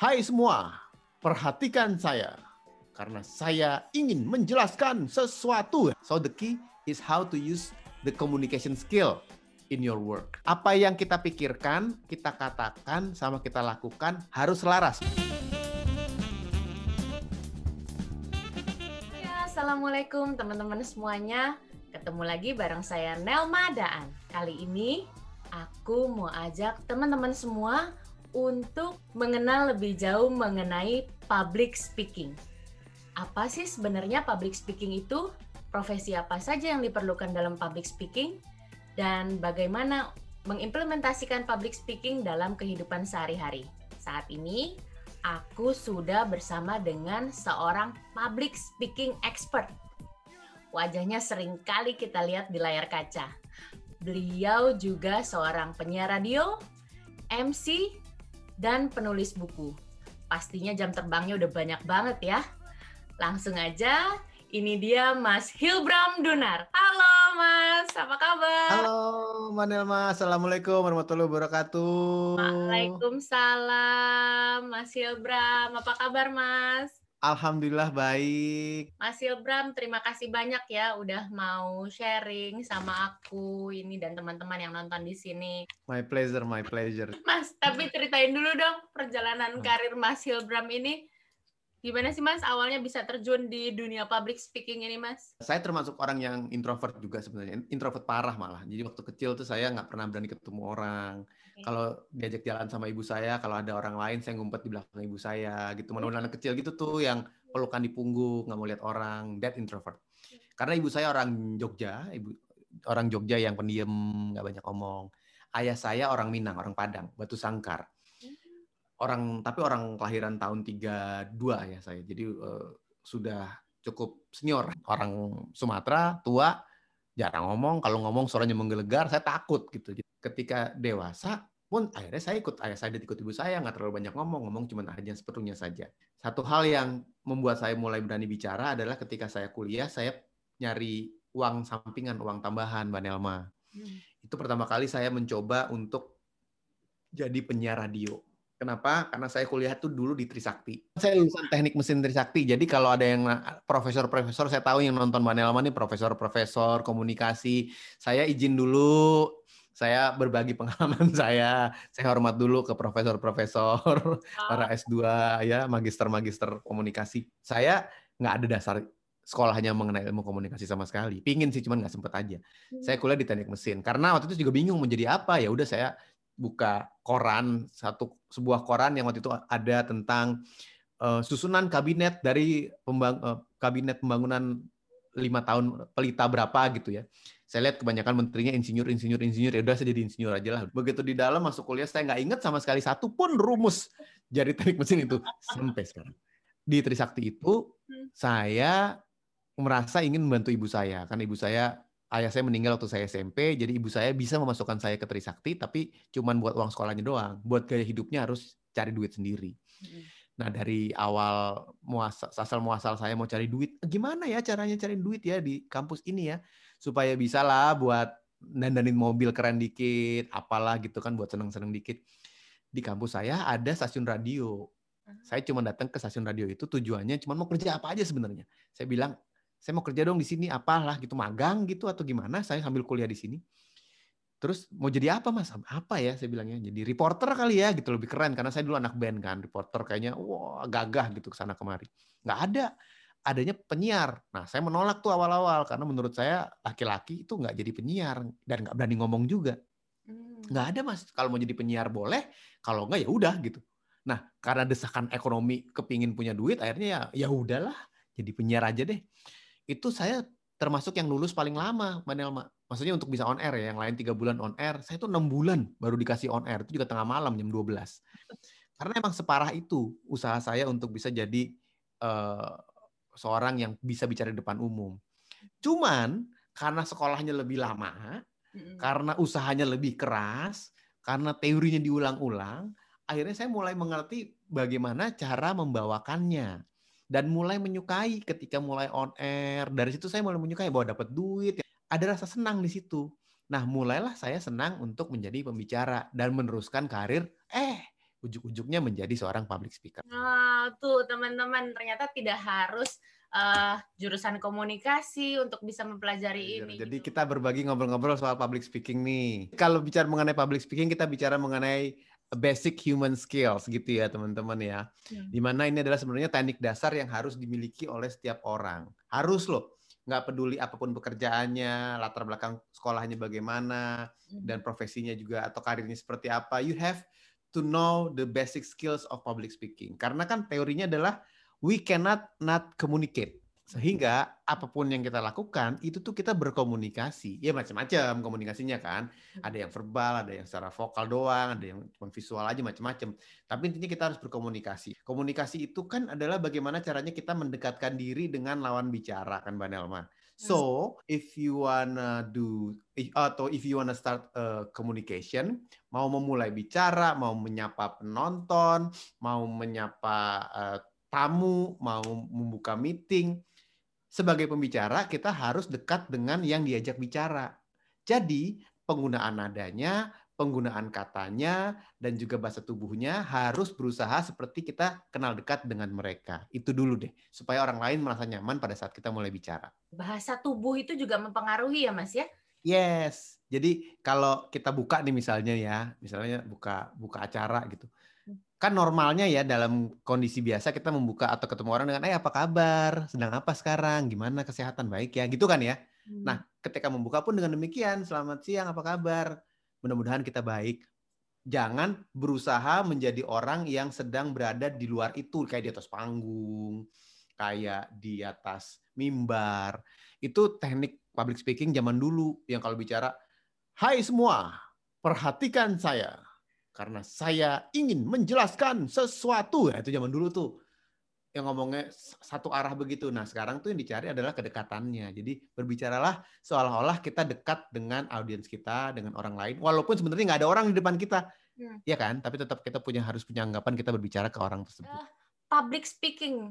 Hai semua, perhatikan saya karena saya ingin menjelaskan sesuatu. So the key is how to use the communication skill in your work. Apa yang kita pikirkan, kita katakan, sama kita lakukan harus selaras. Ya, Assalamualaikum teman-teman semuanya. Ketemu lagi bareng saya Nelma Daan. Kali ini aku mau ajak teman-teman semua untuk mengenal lebih jauh mengenai public speaking. Apa sih sebenarnya public speaking itu? Profesi apa saja yang diperlukan dalam public speaking? Dan bagaimana mengimplementasikan public speaking dalam kehidupan sehari-hari? Saat ini, aku sudah bersama dengan seorang public speaking expert. Wajahnya sering kali kita lihat di layar kaca. Beliau juga seorang penyiar radio, MC, dan penulis buku. Pastinya jam terbangnya udah banyak banget ya. Langsung aja, ini dia Mas Hilbram Dunar. Halo Mas, apa kabar? Halo Manelma, Assalamualaikum warahmatullahi wabarakatuh. Waalaikumsalam, Mas Hilbram. Apa kabar Mas? Alhamdulillah baik. Mas Hilbram, terima kasih banyak ya udah mau sharing sama aku ini dan teman-teman yang nonton di sini. My pleasure, my pleasure. Mas, tapi ceritain dulu dong perjalanan karir Mas Hilbram ini. Gimana sih Mas awalnya bisa terjun di dunia public speaking ini Mas? Saya termasuk orang yang introvert juga sebenarnya, introvert parah malah. Jadi waktu kecil tuh saya nggak pernah berani ketemu orang. Okay. Kalau diajak jalan sama ibu saya, kalau ada orang lain saya ngumpet di belakang ibu saya gitu. Mana anak kecil gitu tuh yang pelukan di punggung, nggak mau lihat orang, that introvert. Karena ibu saya orang Jogja, ibu orang Jogja yang pendiam, nggak banyak ngomong. Ayah saya orang Minang, orang Padang, Batu Sangkar orang tapi orang kelahiran tahun 32 ya saya. Jadi uh, sudah cukup senior. Orang Sumatera tua, jarang ngomong, kalau ngomong suaranya menggelegar, saya takut gitu. Ketika dewasa pun akhirnya saya ikut ayah saya dan ikut ibu saya nggak terlalu banyak ngomong ngomong cuma aja seperlunya saja satu hal yang membuat saya mulai berani bicara adalah ketika saya kuliah saya nyari uang sampingan uang tambahan mbak Nelma hmm. itu pertama kali saya mencoba untuk jadi penyiar radio Kenapa? Karena saya kuliah tuh dulu di Trisakti. Saya lulusan teknik mesin Trisakti. Jadi kalau ada yang profesor-profesor, saya tahu yang nonton Mbak Nelma nih profesor-profesor komunikasi. Saya izin dulu, saya berbagi pengalaman saya. Saya hormat dulu ke profesor-profesor, para S2 ya, magister-magister komunikasi. Saya nggak ada dasar sekolahnya mengenai ilmu komunikasi sama sekali. Pingin sih, cuman nggak sempet aja. Hmm. Saya kuliah di teknik mesin. Karena waktu itu juga bingung menjadi apa. Ya udah saya buka koran satu sebuah koran yang waktu itu ada tentang uh, susunan kabinet dari pembang, uh, kabinet pembangunan lima tahun pelita berapa gitu ya. Saya lihat kebanyakan menterinya insinyur, insinyur, insinyur. Ya udah saya jadi insinyur aja lah. Begitu di dalam masuk kuliah saya nggak ingat sama sekali satu pun rumus jadi teknik mesin itu sampai sekarang. Di Trisakti itu hmm. saya merasa ingin membantu ibu saya karena ibu saya ayah saya meninggal waktu saya SMP, jadi ibu saya bisa memasukkan saya ke Trisakti, tapi cuman buat uang sekolahnya doang. Buat gaya hidupnya harus cari duit sendiri. Hmm. Nah dari awal muasal, asal muasal saya mau cari duit, gimana ya caranya cari duit ya di kampus ini ya, supaya bisa lah buat dandanin mobil keren dikit, apalah gitu kan buat seneng-seneng dikit. Di kampus saya ada stasiun radio. Saya cuma datang ke stasiun radio itu tujuannya cuma mau kerja apa aja sebenarnya. Saya bilang saya mau kerja dong di sini apalah gitu magang gitu atau gimana? Saya sambil kuliah di sini. Terus mau jadi apa mas? Apa ya? Saya bilangnya jadi reporter kali ya gitu. Lebih keren karena saya dulu anak band kan reporter kayaknya wah gagah gitu ke sana kemari. Nggak ada adanya penyiar nah saya menolak tuh awal-awal karena menurut saya laki-laki itu nggak jadi penyiar dan nggak berani ngomong juga hmm. nggak ada mas kalau mau jadi penyiar boleh kalau nggak ya udah gitu nah karena desakan ekonomi kepingin punya duit akhirnya ya ya udahlah jadi penyiar aja deh itu saya termasuk yang lulus paling lama, Manelma. Maksudnya untuk bisa on air ya, yang lain tiga bulan on air, saya itu enam bulan baru dikasih on air, itu juga tengah malam jam 12. Karena emang separah itu usaha saya untuk bisa jadi uh, seorang yang bisa bicara di depan umum. Cuman karena sekolahnya lebih lama, karena usahanya lebih keras, karena teorinya diulang-ulang, akhirnya saya mulai mengerti bagaimana cara membawakannya dan mulai menyukai ketika mulai on air. Dari situ saya mulai menyukai bahwa dapat duit, ada rasa senang di situ. Nah, mulailah saya senang untuk menjadi pembicara dan meneruskan karir. Eh, ujuk-ujuknya menjadi seorang public speaker. Nah, tuh teman-teman ternyata tidak harus uh, jurusan komunikasi untuk bisa mempelajari iya, ini. Jadi gitu. kita berbagi ngobrol-ngobrol soal public speaking nih. Kalau bicara mengenai public speaking, kita bicara mengenai basic human skills gitu ya teman-teman ya. Hmm. Di mana ini adalah sebenarnya teknik dasar yang harus dimiliki oleh setiap orang. Harus loh. Nggak peduli apa pun pekerjaannya, latar belakang sekolahnya bagaimana, hmm. dan profesinya juga atau karirnya seperti apa. You have to know the basic skills of public speaking. Karena kan teorinya adalah we cannot not communicate. Sehingga apa pun yang kita lakukan itu tuh kita berkomunikasi. Ya macam-macam komunikasinya kan. Ada yang verbal, ada yang secara vokal doang, ada yang cuma visual aja macam-macam. Tapi intinya kita harus berkomunikasi. Komunikasi itu kan adalah bagaimana caranya kita mendekatkan diri dengan lawan bicara kan Mbak Nelma. So, if you wanna do atau if you wanna start a communication, mau memulai bicara, mau menyapa penonton, mau menyapa uh, tamu, mau membuka meeting, sebagai pembicara kita harus dekat dengan yang diajak bicara. Jadi penggunaan nadanya, penggunaan katanya, dan juga bahasa tubuhnya harus berusaha seperti kita kenal dekat dengan mereka. Itu dulu deh, supaya orang lain merasa nyaman pada saat kita mulai bicara. Bahasa tubuh itu juga mempengaruhi ya Mas ya? Yes. Jadi kalau kita buka nih misalnya ya, misalnya buka buka acara gitu. Kan normalnya ya dalam kondisi biasa kita membuka atau ketemu orang dengan eh apa kabar? Sedang apa sekarang? Gimana kesehatan baik ya? Gitu kan ya. Hmm. nah ketika membuka pun dengan demikian selamat siang apa kabar? Mudah-mudahan kita baik. Jangan berusaha menjadi orang yang sedang berada di luar itu kayak di atas panggung kayak di atas mimbar. Itu teknik public speaking zaman dulu yang kalau bicara hai semua perhatikan saya karena saya ingin menjelaskan sesuatu ya itu zaman dulu tuh yang ngomongnya satu arah begitu. Nah sekarang tuh yang dicari adalah kedekatannya. Jadi berbicaralah seolah-olah kita dekat dengan audiens kita, dengan orang lain, walaupun sebenarnya nggak ada orang di depan kita, hmm. ya kan? Tapi tetap kita punya harus punya anggapan kita berbicara ke orang tersebut. Uh, public speaking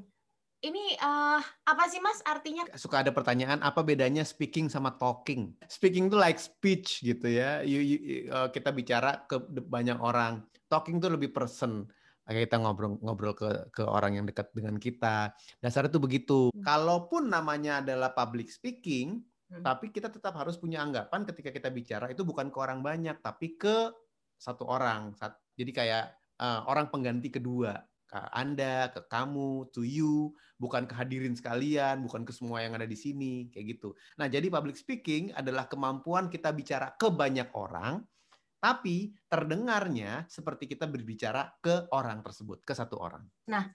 ini uh, apa sih Mas artinya? Suka ada pertanyaan apa bedanya speaking sama talking? Speaking itu like speech gitu ya. You, you, uh, kita bicara ke banyak orang. Talking itu lebih person. Kayak kita ngobrol ngobrol ke ke orang yang dekat dengan kita. Dasarnya itu begitu. Hmm. Kalaupun namanya adalah public speaking, hmm. tapi kita tetap harus punya anggapan ketika kita bicara itu bukan ke orang banyak, tapi ke satu orang. Jadi kayak uh, orang pengganti kedua ke Anda, ke kamu, to you, bukan kehadirin sekalian, bukan ke semua yang ada di sini, kayak gitu. Nah, jadi public speaking adalah kemampuan kita bicara ke banyak orang, tapi terdengarnya seperti kita berbicara ke orang tersebut, ke satu orang. Nah,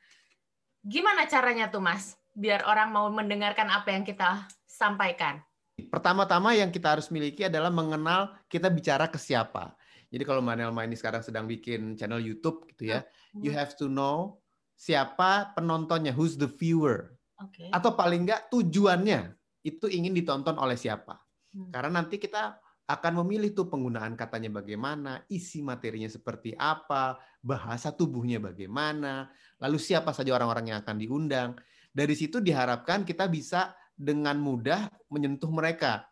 gimana caranya tuh, Mas, biar orang mau mendengarkan apa yang kita sampaikan? Pertama-tama yang kita harus miliki adalah mengenal kita bicara ke siapa. Jadi kalau Mbak Nelma ini sekarang sedang bikin channel YouTube gitu ya, hmm. you have to know siapa penontonnya, who's the viewer. Okay. Atau paling enggak tujuannya itu ingin ditonton oleh siapa. Hmm. Karena nanti kita akan memilih tuh penggunaan katanya bagaimana, isi materinya seperti apa, bahasa tubuhnya bagaimana, lalu siapa saja orang-orang yang akan diundang. Dari situ diharapkan kita bisa dengan mudah menyentuh mereka,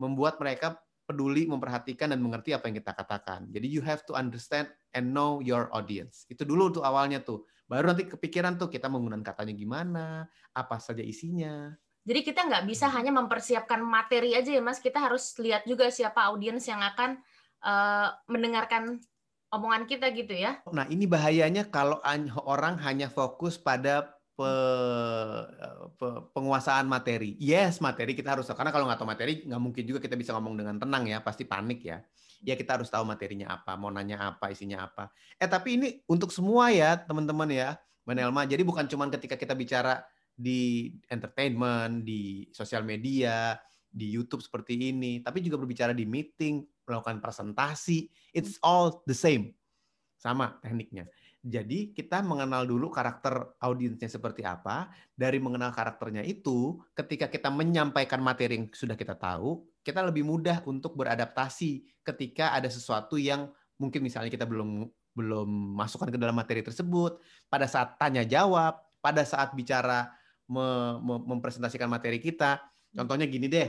membuat mereka peduli, memperhatikan dan mengerti apa yang kita katakan. Jadi you have to understand and know your audience. Itu dulu tuh awalnya tuh. Baru nanti kepikiran tuh kita menggunakan katanya gimana, apa saja isinya. Jadi kita nggak bisa hanya mempersiapkan materi aja ya Mas, kita harus lihat juga siapa audiens yang akan uh, mendengarkan omongan kita gitu ya. Nah ini bahayanya kalau orang hanya fokus pada pe, pe, penguasaan materi. Yes, materi kita harus karena kalau nggak tahu materi nggak mungkin juga kita bisa ngomong dengan tenang ya, pasti panik ya. Ya kita harus tahu materinya apa, mau nanya apa, isinya apa. Eh tapi ini untuk semua ya teman-teman ya, Menelma. Jadi bukan cuma ketika kita bicara di entertainment, di sosial media, di YouTube seperti ini, tapi juga berbicara di meeting, melakukan presentasi, it's all the same. Sama tekniknya. Jadi kita mengenal dulu karakter audiensnya seperti apa. Dari mengenal karakternya itu, ketika kita menyampaikan materi yang sudah kita tahu, kita lebih mudah untuk beradaptasi ketika ada sesuatu yang mungkin misalnya kita belum belum masukkan ke dalam materi tersebut. Pada saat tanya jawab, pada saat bicara mempresentasikan materi kita. Contohnya gini deh,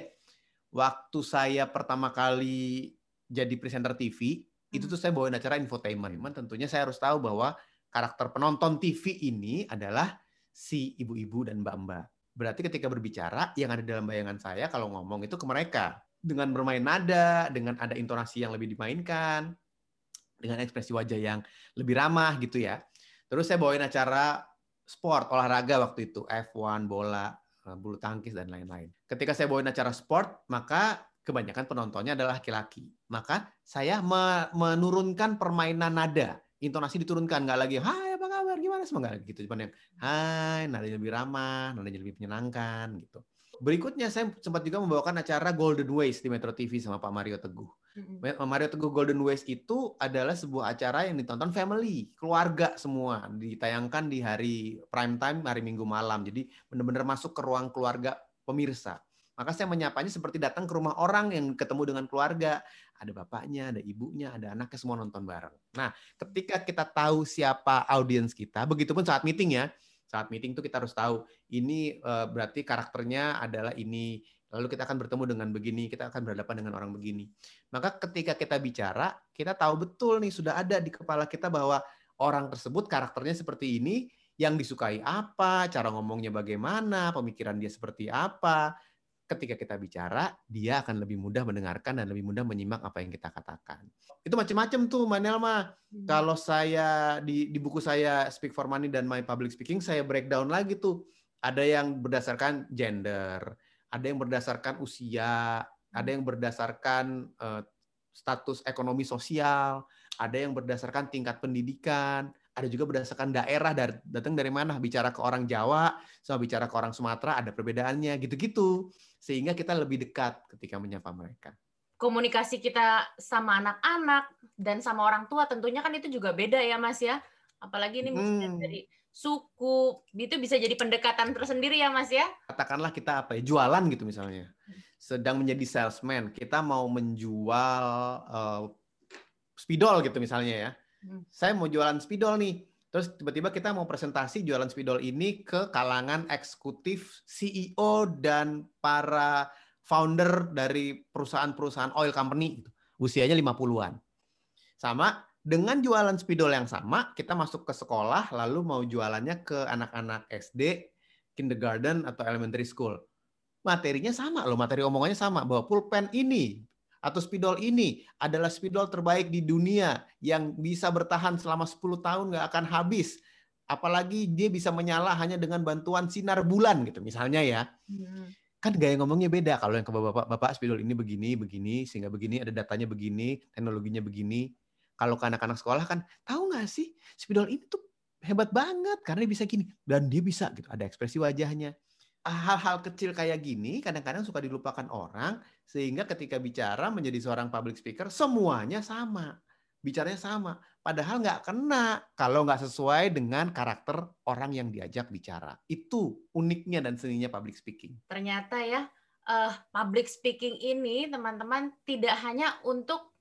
waktu saya pertama kali jadi presenter TV, Itu tuh saya bawain acara infotainment. Tentunya saya harus tahu bahwa karakter penonton TV ini adalah si ibu-ibu dan mbak-mbak. Berarti ketika berbicara, yang ada dalam bayangan saya kalau ngomong itu ke mereka. Dengan bermain nada, dengan ada intonasi yang lebih dimainkan, dengan ekspresi wajah yang lebih ramah gitu ya. Terus saya bawain acara sport, olahraga waktu itu, F1, bola, eh, bulu tangkis, dan lain-lain. Ketika saya bawain acara sport, maka kebanyakan penontonnya adalah laki-laki. Maka saya menurunkan permainan nada. Intonasi diturunkan, nggak lagi, hai apa kabar, gimana semoga gitu. Cuman yang, hai, nadanya lebih ramah, nadanya lebih menyenangkan gitu. Berikutnya saya sempat juga membawakan acara Golden Ways di Metro TV sama Pak Mario Teguh. Mario Teguh Golden Ways itu adalah sebuah acara yang ditonton family, keluarga semua, ditayangkan di hari prime time hari Minggu malam. Jadi benar-benar masuk ke ruang keluarga pemirsa. Maka saya menyapanya seperti datang ke rumah orang yang ketemu dengan keluarga. Ada bapaknya, ada ibunya, ada anaknya, semua nonton bareng. Nah, ketika kita tahu siapa audiens kita, begitupun saat meeting ya, saat meeting itu kita harus tahu ini uh, berarti karakternya adalah ini lalu kita akan bertemu dengan begini kita akan berhadapan dengan orang begini maka ketika kita bicara kita tahu betul nih sudah ada di kepala kita bahwa orang tersebut karakternya seperti ini yang disukai apa cara ngomongnya bagaimana pemikiran dia seperti apa ketika kita bicara, dia akan lebih mudah mendengarkan dan lebih mudah menyimak apa yang kita katakan. Itu macam-macam tuh, Manelma. Hmm. Kalau saya di, di buku saya Speak for Money dan My Public Speaking, saya breakdown lagi tuh. Ada yang berdasarkan gender, ada yang berdasarkan usia, ada yang berdasarkan uh, status ekonomi sosial, ada yang berdasarkan tingkat pendidikan, ada juga berdasarkan daerah dari datang dari mana bicara ke orang Jawa sama bicara ke orang Sumatera ada perbedaannya gitu-gitu sehingga kita lebih dekat ketika menyapa mereka. Komunikasi kita sama anak-anak dan sama orang tua tentunya kan itu juga beda ya Mas ya. Apalagi ini hmm. dari suku, itu bisa jadi pendekatan tersendiri ya Mas ya. Katakanlah kita apa ya, jualan gitu misalnya. Sedang menjadi salesman, kita mau menjual uh, spidol gitu misalnya ya. Saya mau jualan spidol nih. Terus tiba-tiba kita mau presentasi jualan spidol ini ke kalangan eksekutif CEO dan para founder dari perusahaan-perusahaan oil company gitu. Usianya 50-an. Sama dengan jualan spidol yang sama, kita masuk ke sekolah lalu mau jualannya ke anak-anak SD, kindergarten atau elementary school. Materinya sama loh, materi omongannya sama bahwa pulpen ini atau spidol ini adalah spidol terbaik di dunia yang bisa bertahan selama 10 tahun nggak akan habis. Apalagi dia bisa menyala hanya dengan bantuan sinar bulan gitu misalnya ya. Hmm. Kan gaya ngomongnya beda. Kalau yang ke bapak, bapak spidol ini begini, begini, sehingga begini, ada datanya begini, teknologinya begini. Kalau ke anak-anak sekolah kan, tahu nggak sih spidol ini tuh hebat banget karena dia bisa gini dan dia bisa gitu ada ekspresi wajahnya hal-hal kecil kayak gini kadang-kadang suka dilupakan orang sehingga ketika bicara menjadi seorang public speaker semuanya sama. Bicaranya sama. Padahal nggak kena kalau nggak sesuai dengan karakter orang yang diajak bicara. Itu uniknya dan seninya public speaking. Ternyata ya uh, public speaking ini teman-teman tidak hanya untuk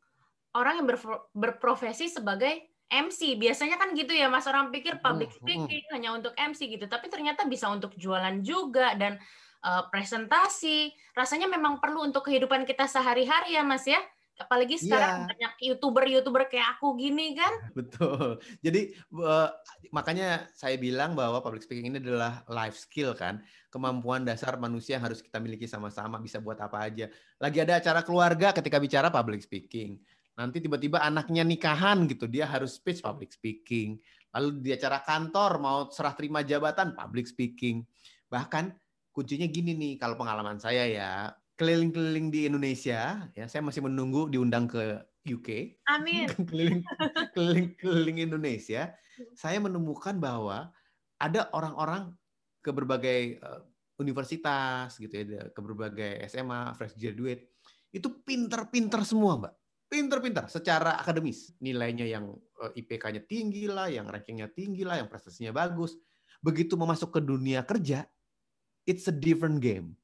orang yang berprofesi sebagai MC biasanya kan gitu ya mas. Orang pikir public speaking hanya untuk MC gitu. Tapi ternyata bisa untuk jualan juga dan uh, presentasi. Rasanya memang perlu untuk kehidupan kita sehari-hari ya mas ya. Apalagi sekarang yeah. banyak youtuber-youtuber kayak aku gini kan? Betul. Jadi uh, makanya saya bilang bahwa public speaking ini adalah life skill kan. Kemampuan dasar manusia yang harus kita miliki sama-sama bisa buat apa aja. Lagi ada acara keluarga ketika bicara public speaking nanti tiba-tiba anaknya nikahan gitu dia harus speech public speaking. Lalu di acara kantor mau serah terima jabatan public speaking. Bahkan kuncinya gini nih kalau pengalaman saya ya keliling-keliling di Indonesia ya saya masih menunggu diundang ke UK amin. Keliling-keliling Indonesia saya menemukan bahwa ada orang-orang ke berbagai uh, universitas gitu ya ke berbagai SMA fresh graduate. Itu pinter-pinter semua mbak pinter-pinter secara akademis. Nilainya yang eh, IPK-nya tinggi lah, yang rankingnya tinggi lah, yang prestasinya bagus. Begitu memasuk ke dunia kerja, it's a different game.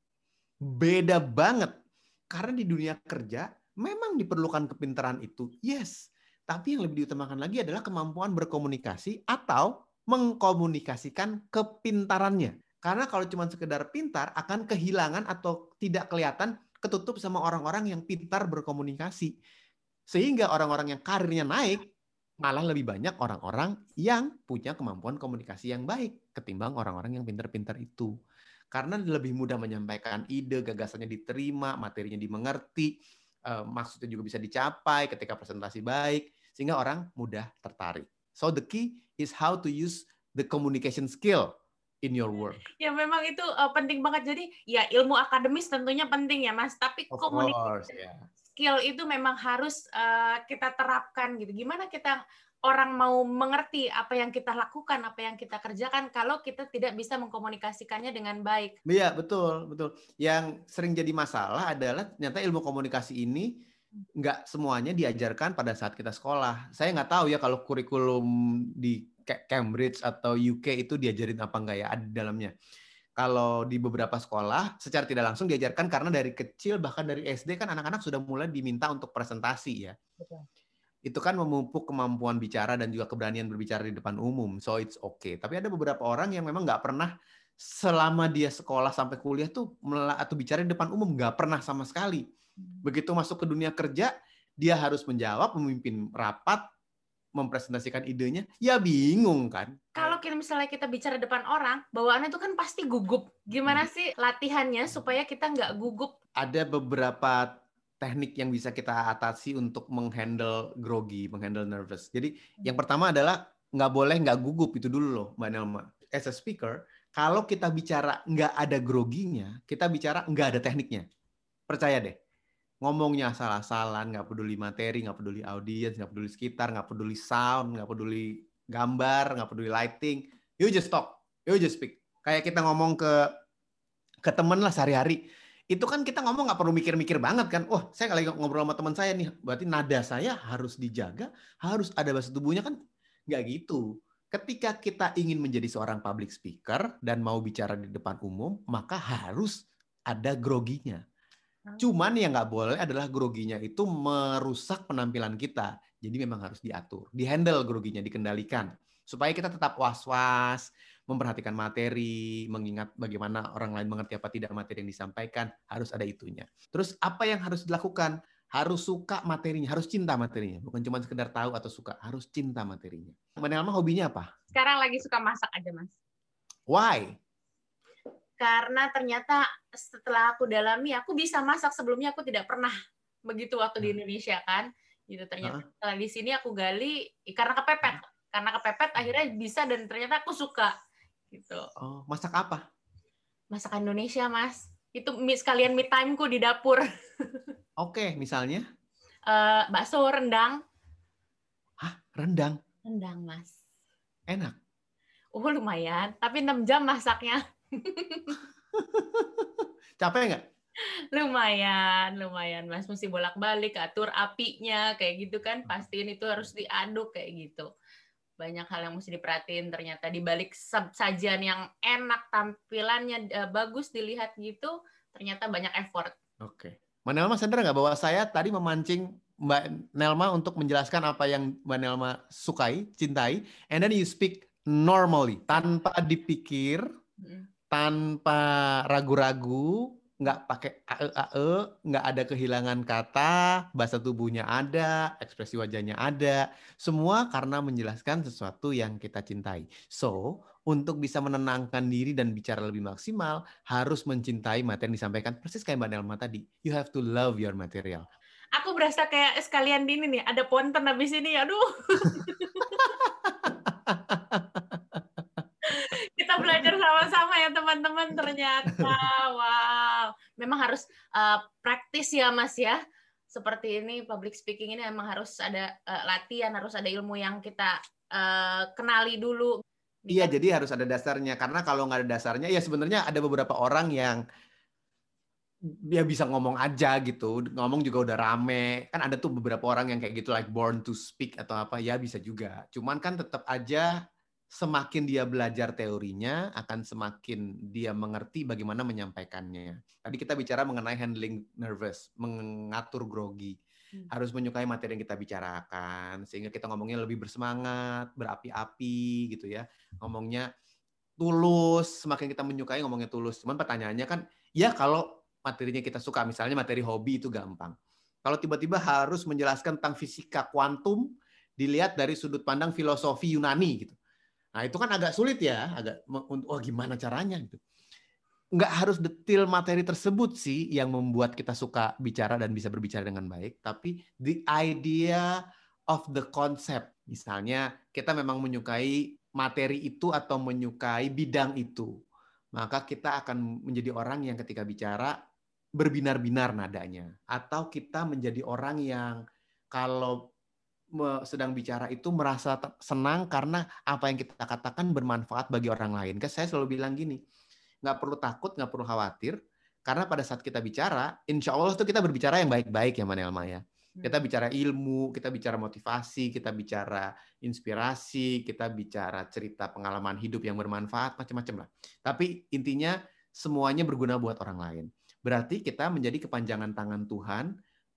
Beda banget. Karena di dunia kerja memang diperlukan kepintaran itu, yes. Tapi yang lebih diutamakan lagi adalah kemampuan berkomunikasi atau mengkomunikasikan kepintarannya. Karena kalau cuma sekedar pintar akan kehilangan atau tidak kelihatan ketutup sama orang-orang yang pintar berkomunikasi Sehingga orang-orang yang karirnya naik malah lebih banyak orang-orang yang punya kemampuan komunikasi yang baik ketimbang orang-orang yang pinter-pinter itu. Karena lebih mudah menyampaikan ide, gagasannya diterima, materinya dimengerti, eh, maksudnya juga bisa dicapai ketika presentasi baik, sehingga orang mudah tertarik. So the key is how to use the communication skill in your work. Ya memang itu uh, penting banget. Jadi ya ilmu akademis tentunya penting ya Mas, tapi komunikasi yeah skill itu memang harus uh, kita terapkan gitu. Gimana kita orang mau mengerti apa yang kita lakukan, apa yang kita kerjakan kalau kita tidak bisa mengkomunikasikannya dengan baik. Iya, betul, betul. Yang sering jadi masalah adalah ternyata ilmu komunikasi ini nggak semuanya diajarkan pada saat kita sekolah. Saya nggak tahu ya kalau kurikulum di Cambridge atau UK itu diajarin apa enggak ya ada di dalamnya kalau di beberapa sekolah secara tidak langsung diajarkan karena dari kecil bahkan dari SD kan anak-anak sudah mulai diminta untuk presentasi ya. Betul. Itu kan memupuk kemampuan bicara dan juga keberanian berbicara di depan umum. So it's okay. Tapi ada beberapa orang yang memang nggak pernah selama dia sekolah sampai kuliah tuh atau bicara di depan umum nggak pernah sama sekali. Hmm. Begitu masuk ke dunia kerja, dia harus menjawab, memimpin rapat, mempresentasikan idenya, ya bingung kan. Kalau kita misalnya kita bicara depan orang, bawaannya itu kan pasti gugup. Gimana hmm. sih latihannya supaya kita nggak gugup? Ada beberapa teknik yang bisa kita atasi untuk menghandle grogi, menghandle nervous. Jadi hmm. yang pertama adalah nggak boleh nggak gugup itu dulu loh, Mbak Nelma. As a speaker, kalau kita bicara nggak ada groginya, kita bicara nggak ada tekniknya. Percaya deh ngomongnya salah-salah, nggak peduli materi, nggak peduli audiens, nggak peduli sekitar, nggak peduli sound, nggak peduli gambar, nggak peduli lighting, you just talk, you just speak. Kayak kita ngomong ke ke temen lah sehari-hari, itu kan kita ngomong nggak perlu mikir-mikir banget kan. Wah, saya lagi ngobrol sama teman saya nih, berarti nada saya harus dijaga, harus ada bahasa tubuhnya kan nggak gitu. Ketika kita ingin menjadi seorang public speaker dan mau bicara di depan umum, maka harus ada groginya Cuman yang nggak boleh adalah groginya itu merusak penampilan kita. Jadi memang harus diatur, dihandle groginya, dikendalikan supaya kita tetap was-was, memperhatikan materi, mengingat bagaimana orang lain mengerti apa tidak materi yang disampaikan, harus ada itunya. Terus apa yang harus dilakukan? Harus suka materinya, harus cinta materinya, bukan cuma sekedar tahu atau suka, harus cinta materinya. Mbak Nelma hobinya apa? Sekarang lagi suka masak aja, Mas. Why? karena ternyata setelah aku dalami aku bisa masak sebelumnya aku tidak pernah begitu waktu di hmm. Indonesia kan gitu ternyata setelah di sini aku gali karena kepepet. Karena kepepet akhirnya bisa dan ternyata aku suka gitu. Oh masak apa? Masak Indonesia mas. Itu sekalian me timeku di dapur. Oke misalnya? Uh, bakso rendang. Hah, rendang? Rendang mas. Enak. Oh lumayan. Tapi 6 jam masaknya. Capek nggak? Lumayan, lumayan Mas. Mesti bolak-balik, atur apinya, kayak gitu kan. Pastiin itu harus diaduk kayak gitu. Banyak hal yang mesti diperhatiin ternyata. Di balik sajian yang enak, tampilannya eh, bagus dilihat gitu, ternyata banyak effort. Oke. Mbak Nelma sadar nggak bahwa saya tadi memancing Mbak Nelma untuk menjelaskan apa yang Mbak Nelma sukai, cintai, and then you speak normally, tanpa dipikir, tanpa ragu-ragu, nggak pakai ae ae, nggak ada kehilangan kata, bahasa tubuhnya ada, ekspresi wajahnya ada, semua karena menjelaskan sesuatu yang kita cintai. So, untuk bisa menenangkan diri dan bicara lebih maksimal, harus mencintai materi yang disampaikan. Persis kayak Mbak Nelma tadi, you have to love your material. Aku berasa kayak sekalian di ini nih, ada ponten habis ini, aduh. belajar sama-sama ya teman-teman ternyata. Wow. Memang harus uh, praktis ya Mas ya. Seperti ini public speaking ini memang harus ada uh, latihan, harus ada ilmu yang kita uh, kenali dulu. Iya, jadi harus ada dasarnya. Karena kalau nggak ada dasarnya, ya sebenarnya ada beberapa orang yang dia bisa ngomong aja gitu, ngomong juga udah rame. Kan ada tuh beberapa orang yang kayak gitu, like born to speak atau apa, ya bisa juga. Cuman kan tetap aja semakin dia belajar teorinya, akan semakin dia mengerti bagaimana menyampaikannya. Tadi kita bicara mengenai handling nervous, mengatur grogi. Hmm. Harus menyukai materi yang kita bicarakan, sehingga kita ngomongnya lebih bersemangat, berapi-api gitu ya. Ngomongnya tulus, semakin kita menyukai ngomongnya tulus. Cuman pertanyaannya kan, ya kalau materinya kita suka, misalnya materi hobi itu gampang. Kalau tiba-tiba harus menjelaskan tentang fisika kuantum, dilihat dari sudut pandang filosofi Yunani gitu. Nah itu kan agak sulit ya, agak oh gimana caranya gitu. Nggak harus detail materi tersebut sih yang membuat kita suka bicara dan bisa berbicara dengan baik, tapi the idea of the concept. Misalnya kita memang menyukai materi itu atau menyukai bidang itu, maka kita akan menjadi orang yang ketika bicara berbinar-binar nadanya atau kita menjadi orang yang kalau sedang bicara itu merasa senang karena apa yang kita katakan bermanfaat bagi orang lain. Kan saya selalu bilang gini, nggak perlu takut, nggak perlu khawatir, karena pada saat kita bicara, insya Allah itu kita berbicara yang baik-baik ya Manelma ya. Hmm. Kita bicara ilmu, kita bicara motivasi, kita bicara inspirasi, kita bicara cerita pengalaman hidup yang bermanfaat, macam-macam lah. Tapi intinya semuanya berguna buat orang lain. Berarti kita menjadi kepanjangan tangan Tuhan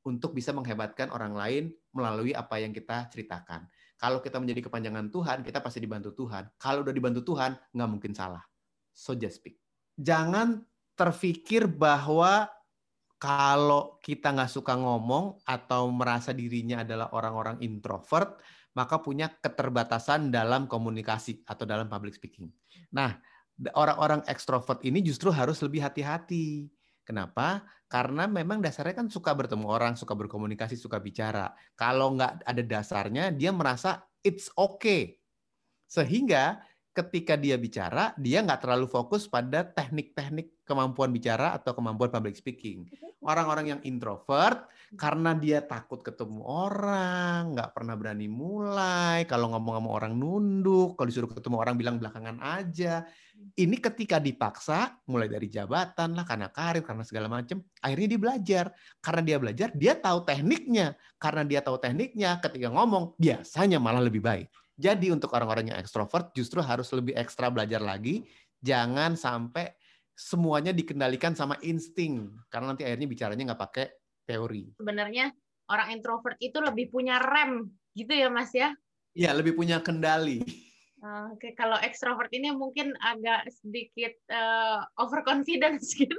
untuk bisa menghebatkan orang lain melalui apa yang kita ceritakan. Kalau kita menjadi kepanjangan Tuhan, kita pasti dibantu Tuhan. Kalau udah dibantu Tuhan, nggak mungkin salah. So just speak. Jangan terfikir bahwa kalau kita nggak suka ngomong atau merasa dirinya adalah orang-orang introvert, maka punya keterbatasan dalam komunikasi atau dalam public speaking. Nah, orang-orang ekstrovert ini justru harus lebih hati-hati Kenapa? Karena memang dasarnya kan suka bertemu orang, suka berkomunikasi, suka bicara. Kalau nggak ada dasarnya, dia merasa it's okay. Sehingga ketika dia bicara, dia nggak terlalu fokus pada teknik-teknik kemampuan bicara atau kemampuan public speaking. Orang-orang yang introvert, karena dia takut ketemu orang, nggak pernah berani mulai, kalau ngomong sama orang nunduk, kalau disuruh ketemu orang bilang belakangan aja, ini ketika dipaksa, mulai dari jabatan lah, karena karir, karena segala macam, akhirnya dia belajar. Karena dia belajar, dia tahu tekniknya. Karena dia tahu tekniknya, ketika ngomong, biasanya malah lebih baik. Jadi untuk orang-orang yang ekstrovert, justru harus lebih ekstra belajar lagi. Jangan sampai semuanya dikendalikan sama insting. Karena nanti akhirnya bicaranya nggak pakai teori. Sebenarnya orang introvert itu lebih punya rem, gitu ya Mas ya? Iya, lebih punya kendali. Oke, kalau ekstrovert ini mungkin agak sedikit uh, overconfidence gitu.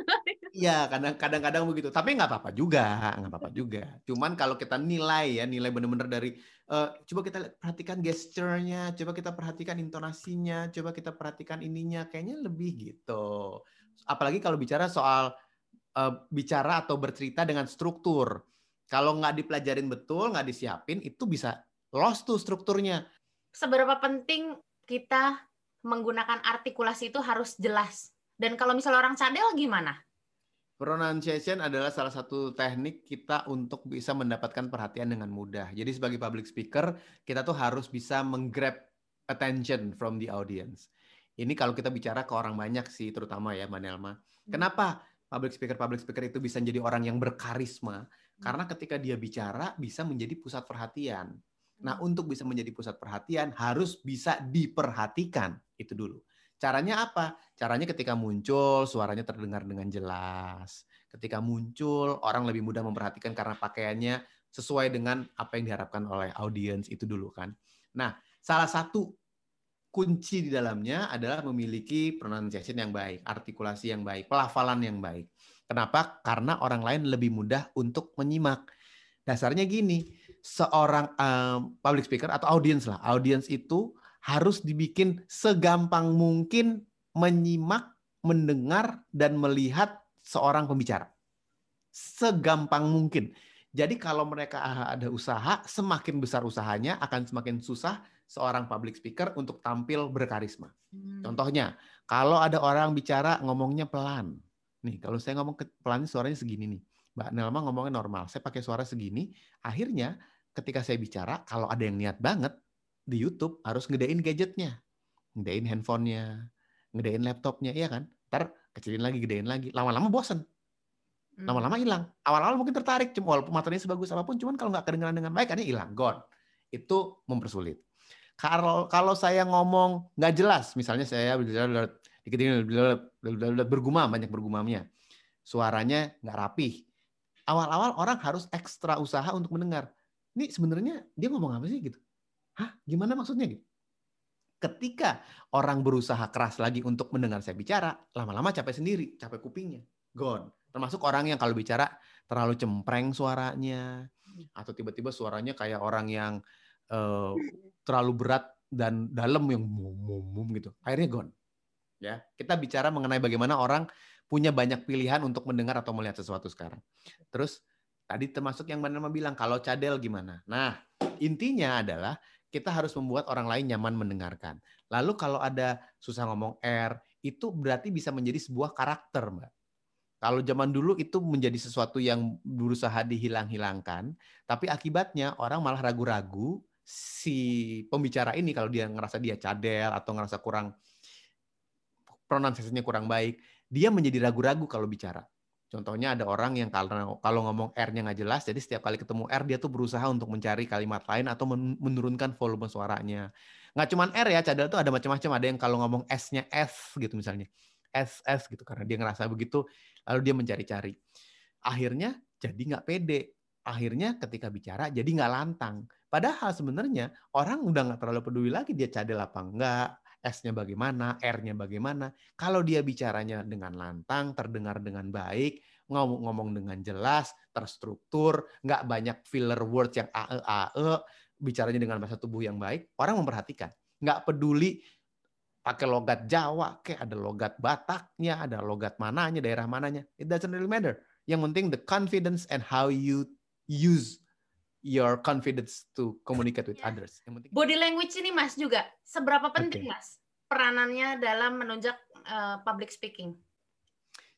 Iya, kadang kadang begitu. Tapi nggak apa-apa juga, nggak apa-apa juga. Cuman kalau kita nilai ya, nilai benar-benar dari uh, coba kita perhatikan gesturnya, coba kita perhatikan intonasinya, coba kita perhatikan ininya, kayaknya lebih gitu. Apalagi kalau bicara soal uh, bicara atau bercerita dengan struktur. Kalau nggak dipelajarin betul, nggak disiapin, itu bisa lost tuh strukturnya. Seberapa penting kita menggunakan artikulasi itu harus jelas. Dan kalau misalnya orang cadel gimana? Pronunciation adalah salah satu teknik kita untuk bisa mendapatkan perhatian dengan mudah. Jadi sebagai public speaker, kita tuh harus bisa menggrab attention from the audience. Ini kalau kita bicara ke orang banyak sih, terutama ya Mbak Nelma. Hmm. Kenapa public speaker public speaker itu bisa menjadi orang yang berkarisma? Hmm. Karena ketika dia bicara bisa menjadi pusat perhatian. Nah, hmm. untuk bisa menjadi pusat perhatian harus bisa diperhatikan. Itu dulu. Caranya apa? Caranya ketika muncul suaranya terdengar dengan jelas. Ketika muncul orang lebih mudah memperhatikan karena pakaiannya sesuai dengan apa yang diharapkan oleh audiens itu dulu kan. Nah, salah satu kunci di dalamnya adalah memiliki pronunciation yang baik, artikulasi yang baik, pelafalan yang baik. Kenapa? Karena orang lain lebih mudah untuk menyimak. Dasarnya gini, seorang um, public speaker atau audiens lah, audiens itu harus dibikin segampang mungkin menyimak, mendengar dan melihat seorang pembicara. Segampang mungkin. Jadi kalau mereka ada usaha, semakin besar usahanya akan semakin susah seorang public speaker untuk tampil berkarisma. Hmm. Contohnya, kalau ada orang bicara ngomongnya pelan. Nih, kalau saya ngomong pelan suaranya segini nih. Mbak Nelma ngomongnya normal. Saya pakai suara segini, akhirnya ketika saya bicara, kalau ada yang niat banget di YouTube harus ngedein gadgetnya, ngedein handphonenya, ngedein laptopnya, iya kan? Ntar kecilin lagi, gedein lagi, lama-lama bosen, hmm. lama-lama hilang. Awal-awal mungkin tertarik, cuma walaupun materinya sebagus apa pun, cuman kalau nggak kedengaran dengan baik, kan hilang, gone. Itu mempersulit. Kalau kalau saya ngomong nggak jelas, misalnya saya bergumam banyak bergumamnya, suaranya nggak rapih. Awal-awal orang harus ekstra usaha untuk mendengar ini sebenarnya dia ngomong apa sih gitu? Hah? Gimana maksudnya gitu? Ketika orang berusaha keras lagi untuk mendengar saya bicara, lama-lama capek sendiri, capek kupingnya, gone. Termasuk orang yang kalau bicara terlalu cempreng suaranya atau tiba-tiba suaranya kayak orang yang uh, terlalu berat dan dalam yang mum, mum, mum gitu. Akhirnya gone. Ya, kita bicara mengenai bagaimana orang punya banyak pilihan untuk mendengar atau melihat sesuatu sekarang. Terus tadi termasuk yang mana bilang kalau cadel gimana. Nah, intinya adalah kita harus membuat orang lain nyaman mendengarkan. Lalu kalau ada susah ngomong R, itu berarti bisa menjadi sebuah karakter, Mbak. Kalau zaman dulu itu menjadi sesuatu yang berusaha dihilang-hilangkan, tapi akibatnya orang malah ragu-ragu si pembicara ini kalau dia ngerasa dia cadel atau ngerasa kurang pronunciasinya kurang baik, dia menjadi ragu-ragu kalau bicara. Contohnya ada orang yang kalau kalau ngomong R-nya nggak jelas, jadi setiap kali ketemu R dia tuh berusaha untuk mencari kalimat lain atau menurunkan volume suaranya. Nggak cuma R ya, cadel tuh ada macam-macam. Ada yang kalau ngomong S-nya F gitu misalnya. S S gitu karena dia ngerasa begitu lalu dia mencari-cari akhirnya jadi nggak pede akhirnya ketika bicara jadi nggak lantang padahal sebenarnya orang udah nggak terlalu peduli lagi dia cadel apa enggak S-nya bagaimana, R-nya bagaimana. Kalau dia bicaranya dengan lantang, terdengar dengan baik, ngomong-ngomong dengan jelas, terstruktur, nggak banyak filler words yang ae ae, bicaranya dengan bahasa tubuh yang baik, orang memperhatikan. Nggak peduli pakai logat Jawa, kayak ada logat Bataknya, ada logat mananya, daerah mananya. It doesn't really matter. Yang penting the confidence and how you use your confidence to communicate with yeah. others. Yang penting body language ini Mas juga seberapa penting okay. Mas peranannya dalam menunjak uh, public speaking?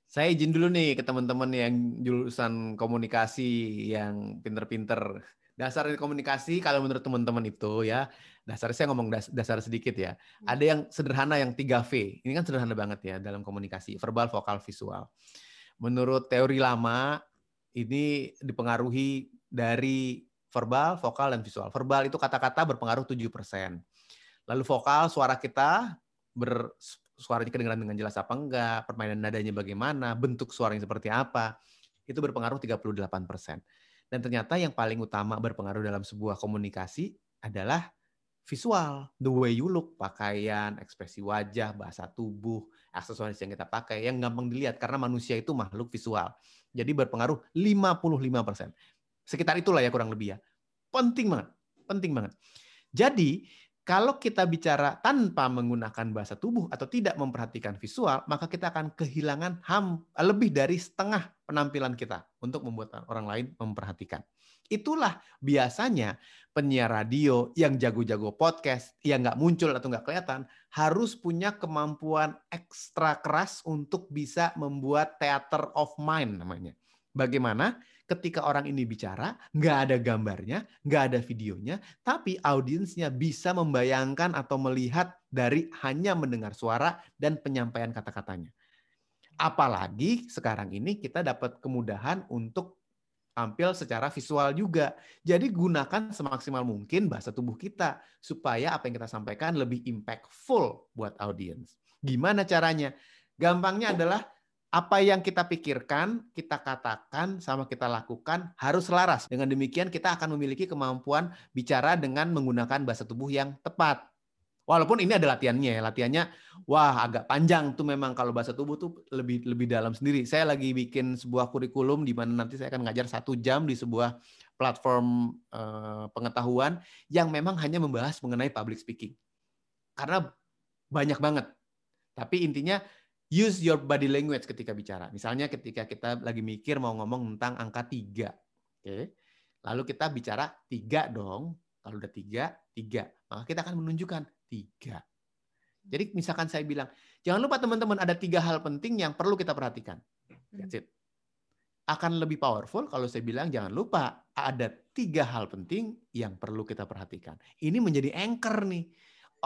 Saya izin dulu nih ke teman-teman yang jurusan komunikasi yang pinter-pinter. Dasar komunikasi kalau menurut teman-teman itu ya dasar saya ngomong dasar sedikit ya. Hmm. Ada yang sederhana yang 3V. Ini kan sederhana banget ya dalam komunikasi, verbal, vokal, visual. Menurut teori lama ini dipengaruhi dari verbal, vokal dan visual. Verbal itu kata-kata berpengaruh 7%. Lalu vokal suara kita ber suaranya kedengaran dengan jelas apa enggak, permainan nadanya bagaimana, bentuk suaranya seperti apa, itu berpengaruh 38%. Dan ternyata yang paling utama berpengaruh dalam sebuah komunikasi adalah visual, the way you look, pakaian, ekspresi wajah, bahasa tubuh, aksesoris yang kita pakai, yang gampang dilihat karena manusia itu makhluk visual. Jadi berpengaruh 55%. Sekitar itulah ya kurang lebih ya. Penting banget, penting banget. Jadi kalau kita bicara tanpa menggunakan bahasa tubuh atau tidak memperhatikan visual, maka kita akan kehilangan ham, lebih dari setengah penampilan kita untuk membuat orang lain memperhatikan. Itulah biasanya penyiar radio yang jago-jago podcast, yang nggak muncul atau nggak kelihatan, harus punya kemampuan ekstra keras untuk bisa membuat theater of mind namanya. Bagaimana? Ketika orang ini bicara, nggak ada gambarnya, nggak ada videonya, tapi audiensnya bisa membayangkan atau melihat dari hanya mendengar suara dan penyampaian kata-katanya. Apalagi sekarang ini kita dapat kemudahan untuk tampil secara visual juga. Jadi gunakan semaksimal mungkin bahasa tubuh kita supaya apa yang kita sampaikan lebih impactful buat audiens. Gimana caranya? Gampangnya adalah apa yang kita pikirkan, kita katakan, sama kita lakukan harus selaras. Dengan demikian kita akan memiliki kemampuan bicara dengan menggunakan bahasa tubuh yang tepat. Walaupun ini ada latihannya, latihannya wah agak panjang tuh memang kalau bahasa tubuh tuh lebih lebih dalam sendiri. Saya lagi bikin sebuah kurikulum di mana nanti saya akan ngajar satu jam di sebuah platform eh, pengetahuan yang memang hanya membahas mengenai public speaking. Karena banyak banget. Tapi intinya use your body language ketika bicara. Misalnya ketika kita lagi mikir mau ngomong tentang angka tiga, oke, lalu kita bicara tiga dong. Kalau udah tiga, tiga, maka kita akan menunjukkan tiga. Jadi misalkan saya bilang, jangan lupa teman-teman ada tiga hal penting yang perlu kita perhatikan. That's it. Akan lebih powerful kalau saya bilang jangan lupa ada tiga hal penting yang perlu kita perhatikan. Ini menjadi anchor nih.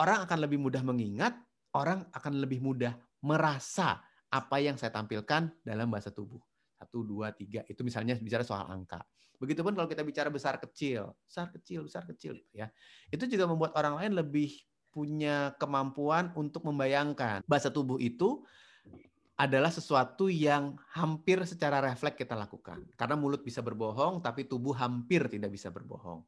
Orang akan lebih mudah mengingat, orang akan lebih mudah merasa apa yang saya tampilkan dalam bahasa tubuh. Satu, dua, tiga. Itu misalnya bicara soal angka. Begitupun kalau kita bicara besar kecil, besar kecil, besar kecil, ya. Itu juga membuat orang lain lebih punya kemampuan untuk membayangkan bahasa tubuh itu adalah sesuatu yang hampir secara refleks kita lakukan. Karena mulut bisa berbohong, tapi tubuh hampir tidak bisa berbohong.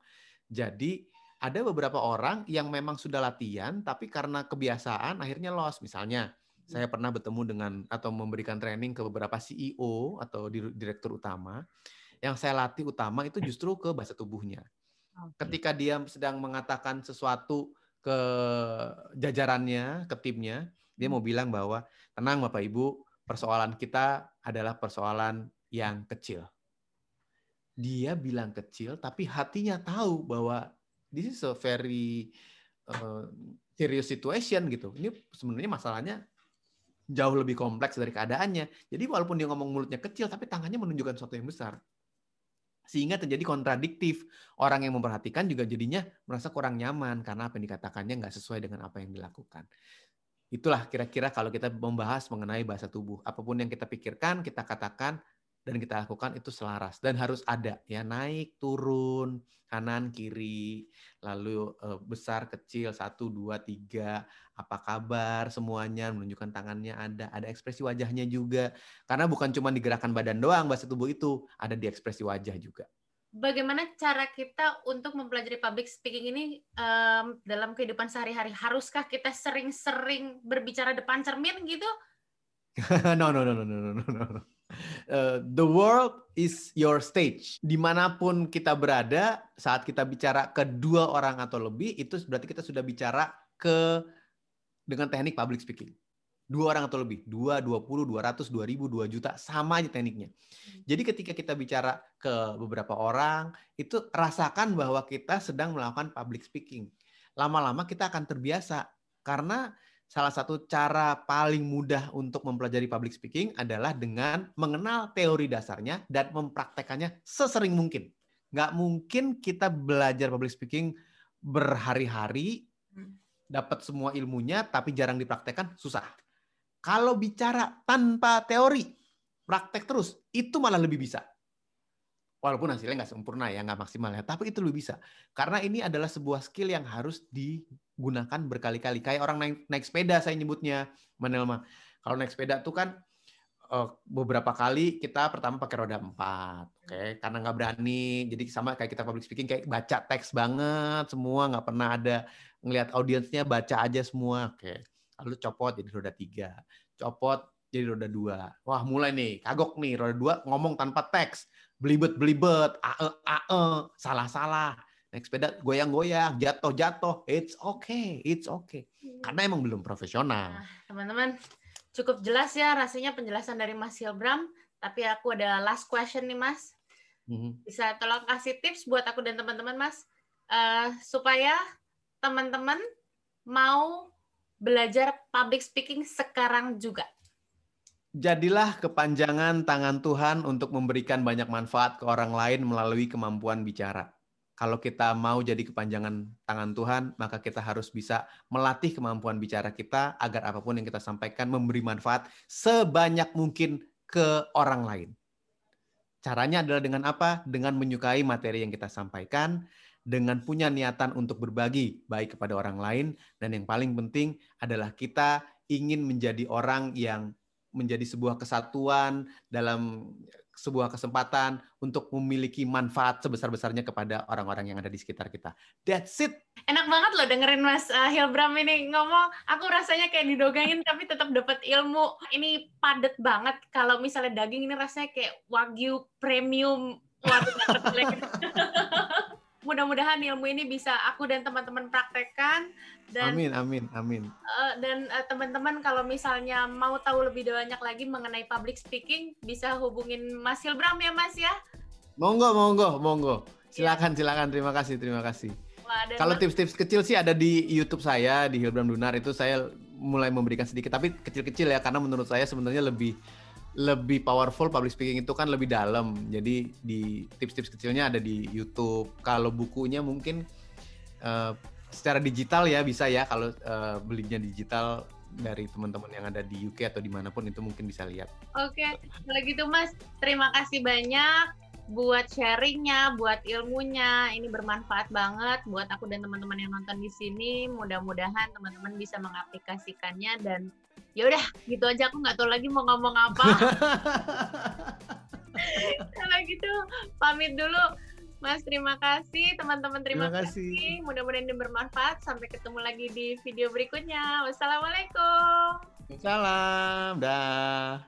Jadi ada beberapa orang yang memang sudah latihan, tapi karena kebiasaan akhirnya loss. Misalnya, Saya pernah bertemu dengan atau memberikan training ke beberapa CEO atau direktur utama. Yang saya latih utama itu justru ke bahasa tubuhnya. Ketika dia sedang mengatakan sesuatu ke jajarannya, ke timnya, dia mau hmm. bilang bahwa tenang Bapak Ibu, persoalan kita adalah persoalan yang kecil. Dia bilang kecil, tapi hatinya tahu bahwa this is a very uh, serious situation gitu. Ini sebenarnya masalahnya jauh lebih kompleks dari keadaannya. Jadi walaupun dia ngomong mulutnya kecil, tapi tangannya menunjukkan sesuatu yang besar. Sehingga terjadi kontradiktif. Orang yang memperhatikan juga jadinya merasa kurang nyaman karena apa yang dikatakannya nggak sesuai dengan apa yang dilakukan. Itulah kira-kira kalau kita membahas mengenai bahasa tubuh. Apa pun yang kita pikirkan, kita katakan, dan kita lakukan itu selaras. Dan harus ada ya naik turun kanan kiri lalu eh, besar kecil satu dua tiga apa kabar semuanya menunjukkan tangannya ada ada ekspresi wajahnya juga. Karena bukan cuma digerakkan badan doang bahasa tubuh itu ada di ekspresi wajah juga. Bagaimana cara kita untuk mempelajari public speaking ini um, dalam kehidupan sehari-hari? Haruskah kita sering-sering berbicara depan cermin gitu? No no no no no no no Uh, the world is your stage. Di mana pun kita berada, saat kita bicara ke dua orang atau lebih, itu berarti kita sudah bicara ke dengan teknik public speaking. Dua orang atau lebih, dua, dua puluh, dua ratus, dua ribu, dua juta, sama aja tekniknya. Jadi ketika kita bicara ke beberapa orang, itu rasakan bahwa kita sedang melakukan public speaking. Lama-lama kita akan terbiasa karena salah satu cara paling mudah untuk mempelajari public speaking adalah dengan mengenal teori dasarnya dan mempraktekannya sesering mungkin. Nggak mungkin kita belajar public speaking berhari-hari, hmm. dapat semua ilmunya, tapi jarang dipraktekkan, susah. Kalau bicara tanpa teori, praktek terus, itu malah lebih bisa. Walaupun hasilnya nggak sempurna ya, nggak maksimal ya, tapi itu lebih bisa. Karena ini adalah sebuah skill yang harus di gunakan berkali-kali. Kayak orang naik naik sepeda saya nyebutnya, Manelma. Kalau naik sepeda tuh kan uh, beberapa kali kita pertama pakai roda empat, oke? Okay? Karena nggak berani, jadi sama kayak kita public speaking kayak baca teks banget semua, nggak pernah ada ngelihat audiensnya baca aja semua, oke? Okay. Lalu copot jadi roda tiga, copot jadi roda dua. Wah mulai nih, kagok nih roda dua ngomong tanpa teks, belibet belibet, ae ae, salah salah naik sepeda goyang-goyang, jatuh-jatuh, it's okay, it's okay. Hmm. Karena emang belum profesional. Nah, teman-teman, cukup jelas ya rasanya penjelasan dari Mas Hilbram. Tapi aku ada last question nih, Mas. Hmm. Bisa tolong kasih tips buat aku dan teman-teman, Mas, uh, supaya teman-teman mau belajar public speaking sekarang juga. Jadilah kepanjangan tangan Tuhan untuk memberikan banyak manfaat ke orang lain melalui kemampuan bicara kalau kita mau jadi kepanjangan tangan Tuhan, maka kita harus bisa melatih kemampuan bicara kita agar apa pun yang kita sampaikan memberi manfaat sebanyak mungkin ke orang lain. Caranya adalah dengan apa? Dengan menyukai materi yang kita sampaikan, dengan punya niatan untuk berbagi baik kepada orang lain, dan yang paling penting adalah kita ingin menjadi orang yang menjadi sebuah kesatuan dalam sebuah kesempatan untuk memiliki manfaat sebesar-besarnya kepada orang-orang yang ada di sekitar kita. That's it. Enak banget loh dengerin Mas uh, Hilbram ini ngomong. Aku rasanya kayak didogangin tapi tetap dapat ilmu. Ini padat banget. Kalau misalnya daging ini rasanya kayak wagyu premium. Waduh, mudah-mudahan ilmu ini bisa aku dan teman-teman praktekkan dan amin amin amin. uh, dan uh, teman-teman kalau misalnya mau tahu lebih banyak lagi mengenai public speaking bisa hubungin Mas Hilbram ya Mas ya? Monggo monggo monggo. Iya. silakan ya. silakan. Terima kasih terima kasih. Kalau tips-tips kecil sih ada di YouTube saya di Hilbram Dunar. Itu saya mulai memberikan sedikit tapi kecil-kecil ya karena menurut saya sebenarnya lebih lebih powerful public speaking itu kan lebih dalam. Jadi di tips-tips kecilnya ada di YouTube. Kalau bukunya mungkin uh, secara digital ya bisa ya kalau uh, belinya digital dari teman-teman yang ada di UK atau di mana pun itu mungkin bisa lihat. Oke, okay. kalau gitu Mas, terima kasih banyak buat sharingnya, buat ilmunya. Ini bermanfaat banget buat aku dan teman-teman yang nonton di sini. Mudah-mudahan teman-teman bisa mengaplikasikannya dan ya udah gitu aja. Aku nggak tahu lagi mau ngomong apa. Kalau gitu pamit dulu. Mas terima kasih. Teman-teman terima, terima kasih, kasih. mudah-mudahan ini bermanfaat. Sampai ketemu lagi di video berikutnya. Wassalamualaikum. Salam, dah.